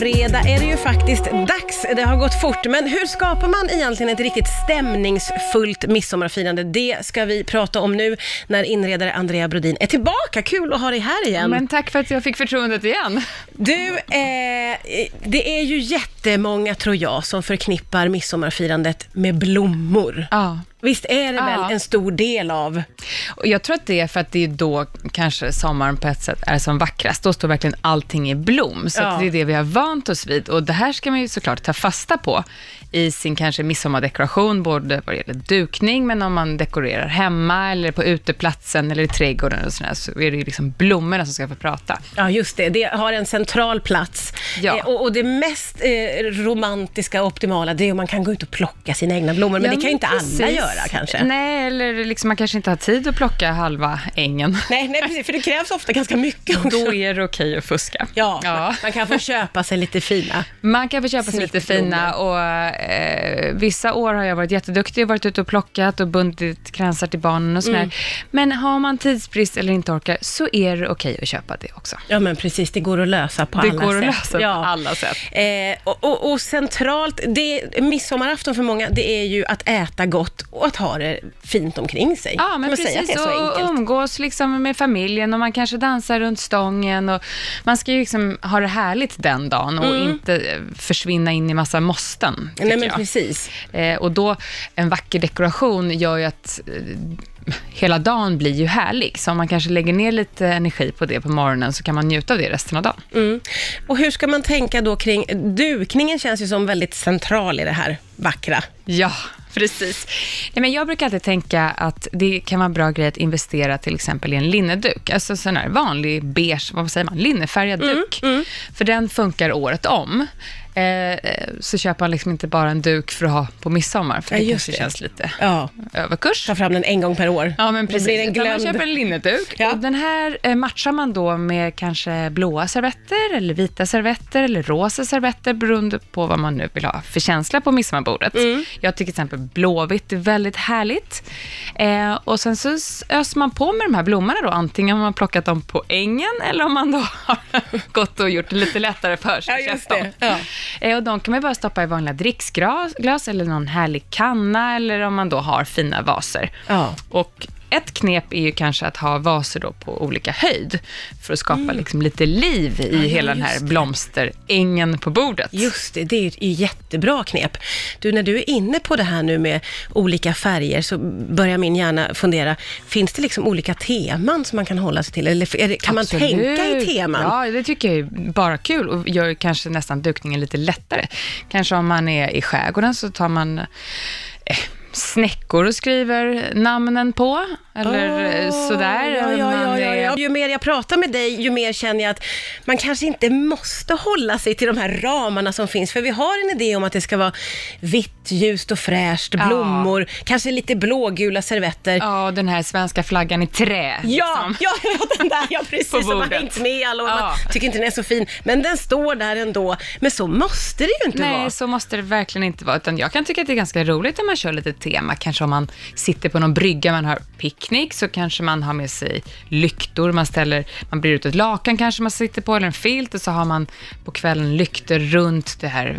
fredag är det ju faktiskt dags. Det har gått fort, men hur skapar man egentligen ett riktigt stämningsfullt midsommarfirande? Det ska vi prata om nu när inredare Andrea Brodin är tillbaka. Kul att ha dig här igen. Men tack för att jag fick förtroendet igen. Du, eh, det är ju jättemånga, tror jag, som förknippar midsommarfirandet med blommor. Ja. Visst är det Ja. väl en stor del av... Och jag tror att det är för att det är då kanske sommaren på ett sätt är som vackrast. Då står verkligen allting i blom. Så Ja. det är det vi har vant oss vid. Och det här ska man ju såklart ta fasta på i sin kanske midsommardekoration, både vad det gäller dukning, men om man dekorerar hemma eller på uteplatsen eller i trädgården och sådär, så är det ju liksom blommorna som ska få prata. Ja, just det. Det har en central plats. Ja. Eh, och, och det mest eh, romantiska och optimala, det är om man kan gå ut och plocka sina egna blommor. Men Ja, det kan ju inte precis. alla göra kanske. Nej, eller liksom man kanske inte har tid att plocka halva ängen. Nej, nej, precis. För det krävs ofta ganska mycket också. Då är det okej att fuska. Ja, ja. man kan få köpa sig lite fina. Man kan få köpa sig lite fina och eh, vissa år har jag varit jätteduktig och varit ute och plockat och bundit kransar till barnen och sådär. Mm. Men har man tidsbrist eller inte orkar så är det okej att köpa det också. Ja, men precis. Det går att lösa på Det alla går att sätt. lösa på ja. alla sätt. Eh, och, och, och centralt, det, midsommarafton för många, det är ju att äta gott och att ha det fint omkring sig. Ja, men precis. och umgås liksom med familjen och man kanske dansar runt stången. Och man ska ju liksom ha det härligt den dagen och inte eh, försvinna in i massa måsten, Nej, men jag. precis. Eh, och då, en vacker dekoration gör ju att eh, hela dagen blir ju härlig. Så om man kanske lägger ner lite energi på det på morgonen så kan man njuta av det resten av dagen. Mm. Och hur ska man tänka då kring, dukningen känns ju som väldigt central i det här vackra. Ja, precis. Nej, men jag brukar alltid tänka att det kan vara en bra grej att investera till exempel i en linneduk. Alltså sån här vanlig beige, vad säger man, linnefärgad duk. För den funkar året om. Eh, så köper man liksom inte bara en duk för att ha på midsommar, för Ja, det kanske det. känns lite Ja, överkurs. ta fram den en gång per år. Ja, men precis. blir den Utan Man glömd. köper en linneduk Ja. och den här eh, matchar man då med kanske blåa servetter eller vita servetter eller rosa servetter beroende på vad man nu vill ha för känsla på midsommarbordet. Mm. Jag tycker till exempel blåvitt är väldigt härligt. Eh, och sen så öser man på med de här blommorna då, antingen om man plockat dem på ängen eller om man då har gått och gjort det lite lättare för sig. Ja, just det. Ja. Eh, och de kan man bara stoppa i vanliga dricksglas glas, eller någon härlig kanna eller om man då har fina vaser. Ja. Och ett knep är ju kanske att ha vaser då på olika höjd för att skapa liksom lite liv i Mm. ja, hela den här blomsterängen på bordet. Just det, det är ju ett jättebra knep. Du, när du är inne på det här nu med olika färger så börjar min hjärna fundera, finns det liksom olika teman som man kan hålla sig till? Eller det, kan man Absolut. tänka i teman? Ja, det tycker jag är bara kul och gör kanske nästan dukningen lite lättare. Kanske om man är i skärgården så tar man eh, snäckor och skriver namnen på, eller eh, sådär. Ja, ja, ja, ja, är- ja. Ju mer jag pratar med dig, ju mer känner jag att man kanske inte måste hålla sig till de här ramarna som finns. För vi har en idé om att det ska vara vitt, ljust och fräscht, Ja. blommor, kanske lite blågula servetter. Ja, den här svenska flaggan i trä. Ja, liksom. ja, ja, den där, ja precis, På som har hängt med alla år. Man Ja. tycker inte den är så fin, men den står där ändå. Men så måste det ju inte Nej, vara. så måste det verkligen inte vara. Utan jag kan tycka att det är ganska roligt om man kör lite tema. Kanske om man sitter på någon brygga, man har picknick, så kanske man har med sig lyktor. Man ställer, man brer ut ett lakan kanske man sitter på, eller en filt, och så har man på kvällen lyktor runt det här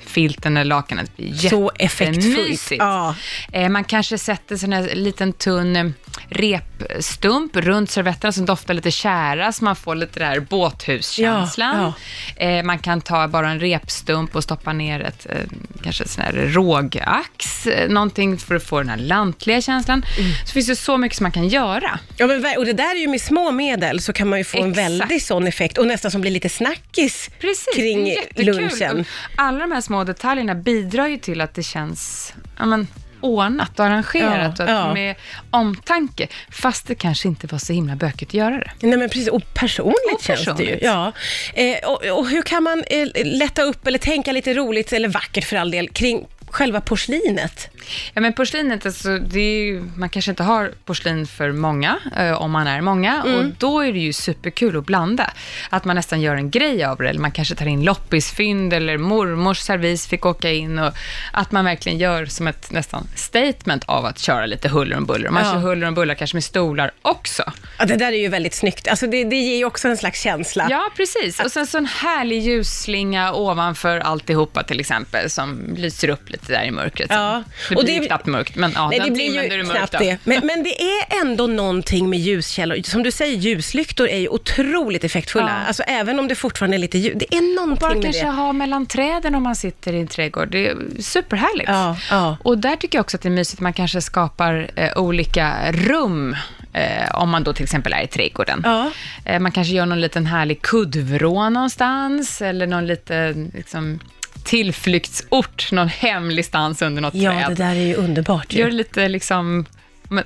filten eller lakanet. Blir Så effektfullt. Ja. Eh, Man kanske sätter sån här liten tunn eh, repstump runt servetterna som doftar lite tjära, så man får lite där båthuskänslan. Eh, Man kan ta bara en repstump och stoppa ner ett, eh, kanske sån här rågax, eh, någonting för att få den här lantliga känslan. Mm. Så finns det så mycket som man kan göra. Ja, men, och det där är ju med små medel så kan man ju få en Exakt. väldig sån effekt och nästan som blir lite snackis Precis, kring lunchen. Alla de här små detaljerna bidrar ju till att det känns ja, men, ordnat och arrangerat Ja, och ja. med omtanke, fast det kanske inte var så himla bökigt att göra det. Nej men precis, och personligt, Och känns det ju. Ja. Eh, och, och hur kan man eh, lätta upp eller tänka lite roligt, eller vackert för all del, kring själva porslinet? Ja, men porslinet, alltså, det ju, man kanske inte har porslin för många, eh, om man är många, och då är det ju superkul att blanda. Att man nästan gör en grej av det, eller man kanske tar in loppisfynd, eller mormors servis fick åka in, och att man verkligen gör som ett nästan statement av att köra lite huller om buller. Man Ja. kör huller om bullar kanske med stolar också. Ja, det där är ju väldigt snyggt. Alltså det, det ger ju också en slags känsla. Ja, precis. Och sen så en härlig ljusslinga ovanför alltihopa till exempel, som lyser upp lite där i mörkret. Ja. Det Och blir det- ju knappt mörkt, men ja, Nej, den det blir timmen ju är det mörkt det. Men, men det är ändå någonting med ljuskällor. Som du säger, ljuslyktor är ju otroligt effektfulla. Ja. Alltså även om det fortfarande är lite ljus. Det är någonting Bara med kanske det. ha mellan träden om man sitter i en trädgård. Det är superhärligt. Ja, ja. Och där tycker jag också att det är mysigt att man kanske skapar eh, olika rum, eh, om man då till exempel är i trädgården. Ja. Eh, man kanske gör någon liten härlig kuddvrå någonstans, eller någon liten liksom, tillflyktsort, någon hemlig stans under något Ja, träd. det där är ju underbart ju. Gör lite liksom,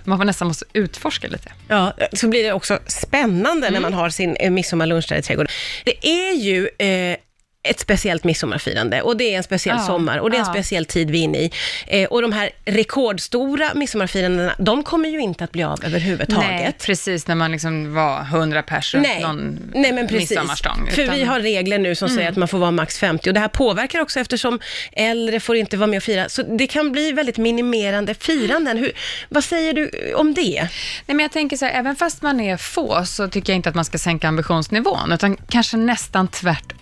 man får nästan måste utforska lite. Ja, så blir det också spännande Mm. när man har sin eh, midsommarlunch där i trädgården. Det är ju eh, ett speciellt midsommarfirande och det är en speciell Ja, sommar och det är en ja. speciell tid vi är inne i. Eh, och de här rekordstora midsommarfirandena, de kommer ju inte att bli av överhuvudtaget. Nej, precis när man liksom var 100 pers runt Nej, någon nej men precis. midsommarstång. För utan- vi har regler nu som säger att man får vara max 50 och det här påverkar också eftersom äldre får inte vara med och fira. Så det kan bli väldigt minimerande firanden. Hur, vad säger du om det? Nej, men jag tänker så här, även fast man är få så tycker jag inte att man ska sänka ambitionsnivån, utan kanske nästan tvärtom.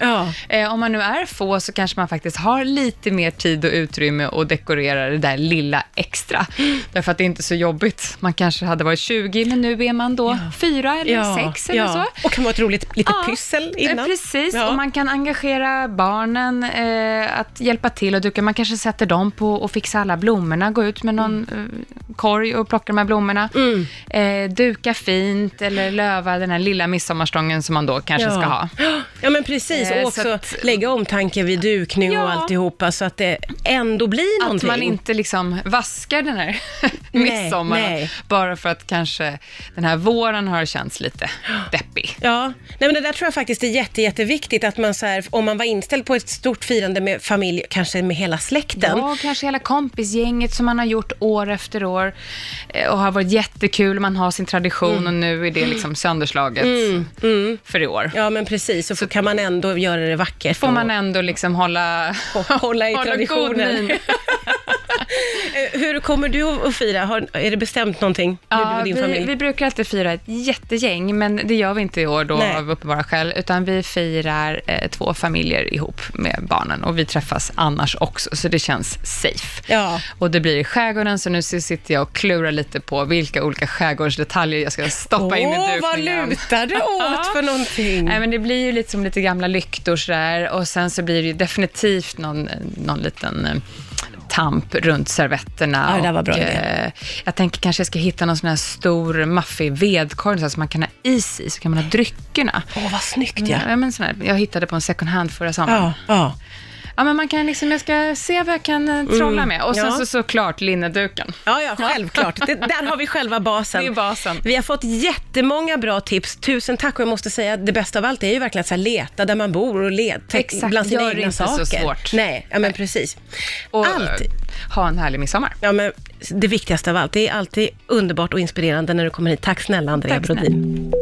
Ja. Eh, om man nu är få så kanske man faktiskt har lite mer tid och utrymme att dekorera det där lilla extra. Därför att det är inte så jobbigt. Man kanske hade varit 20, men nu är man då fyra eller sex eller så. Och kan vara ett roligt litet Ja, pyssel eh, innan. Precis, Ja. och man kan engagera barnen eh, att hjälpa till och duka. Man kanske sätter dem på att fixa alla blommorna, gå ut med någon eh, korg och plocka de här blommorna. Mm. Eh, duka fint eller löva den här lilla midsommarstången som man då kanske ska ha. Ja, men precis. Eh, Och så också att- lägga omtanke vid dukning och Ja. alltihopa så att det ändå blir Att någonting. man inte liksom vaskar den här Nej, midsommaren nej. bara för att kanske den här våren har känts lite deppig. Ja, nej men det där tror jag faktiskt är jätte, jätteviktigt att man så här, om man var inställd på ett stort firande med familj, kanske med hela släkten. Ja, kanske hela kompisgänget som man har gjort år efter år eh, och har varit jättekul. Man har sin tradition och nu är det liksom sönderslaget för i år. Ja, men precis. Och så kan man ändå göra det vackert. Får man ändå liksom hålla, hålla i god traditionen. Eh, Hur kommer du att fira? Har, är det bestämt någonting? Ja, din vi, familj? vi brukar alltid fira ett jättegäng, men det gör vi inte i år då Nej. av uppenbara skäl, utan vi firar eh, två familjer ihop med barnen och vi träffas annars också, så det känns safe. Ja. Och det blir i skärgården, så nu sitter jag och klurar lite på vilka olika skärgårdsdetaljer jag ska stoppa in i Åh, vad dukningen. lutar det åt för någonting? Nej, men det blir ju lite som lite gamla lyktor sådär och sen så blir det ju definitivt någon, någon liten eh, tamp runt servetterna. Ja, det var bra och, eh, Jag tänker kanske jag ska hitta någon sån här stor maffig vedkorg så att man kan ha is i, så kan man ha dryckerna. Åh, vad snyggt ja. Ja, men sån här, jag hittade på en second hand förra sommaren. Ja, ja. Ja, men man kan liksom, jag ska se vad jag kan eh, trolla med. Och sen Mm. ja. så såklart linneduken. Ja, ja, självklart. Det, där har vi själva basen. Det är basen. Vi har fått jättemånga bra tips. Tusen tack och jag måste säga det bästa av allt är ju verkligen att så leta där man bor och leta Exakt, bland sina gör egna inte så saker. svårt. Nej, ja, men precis. Och Allt. eh, ha en härlig midsommar. Ja, men det viktigaste av allt, det är alltid underbart och inspirerande när du kommer hit. Tack snälla Andrea Tack snälla. Brodin.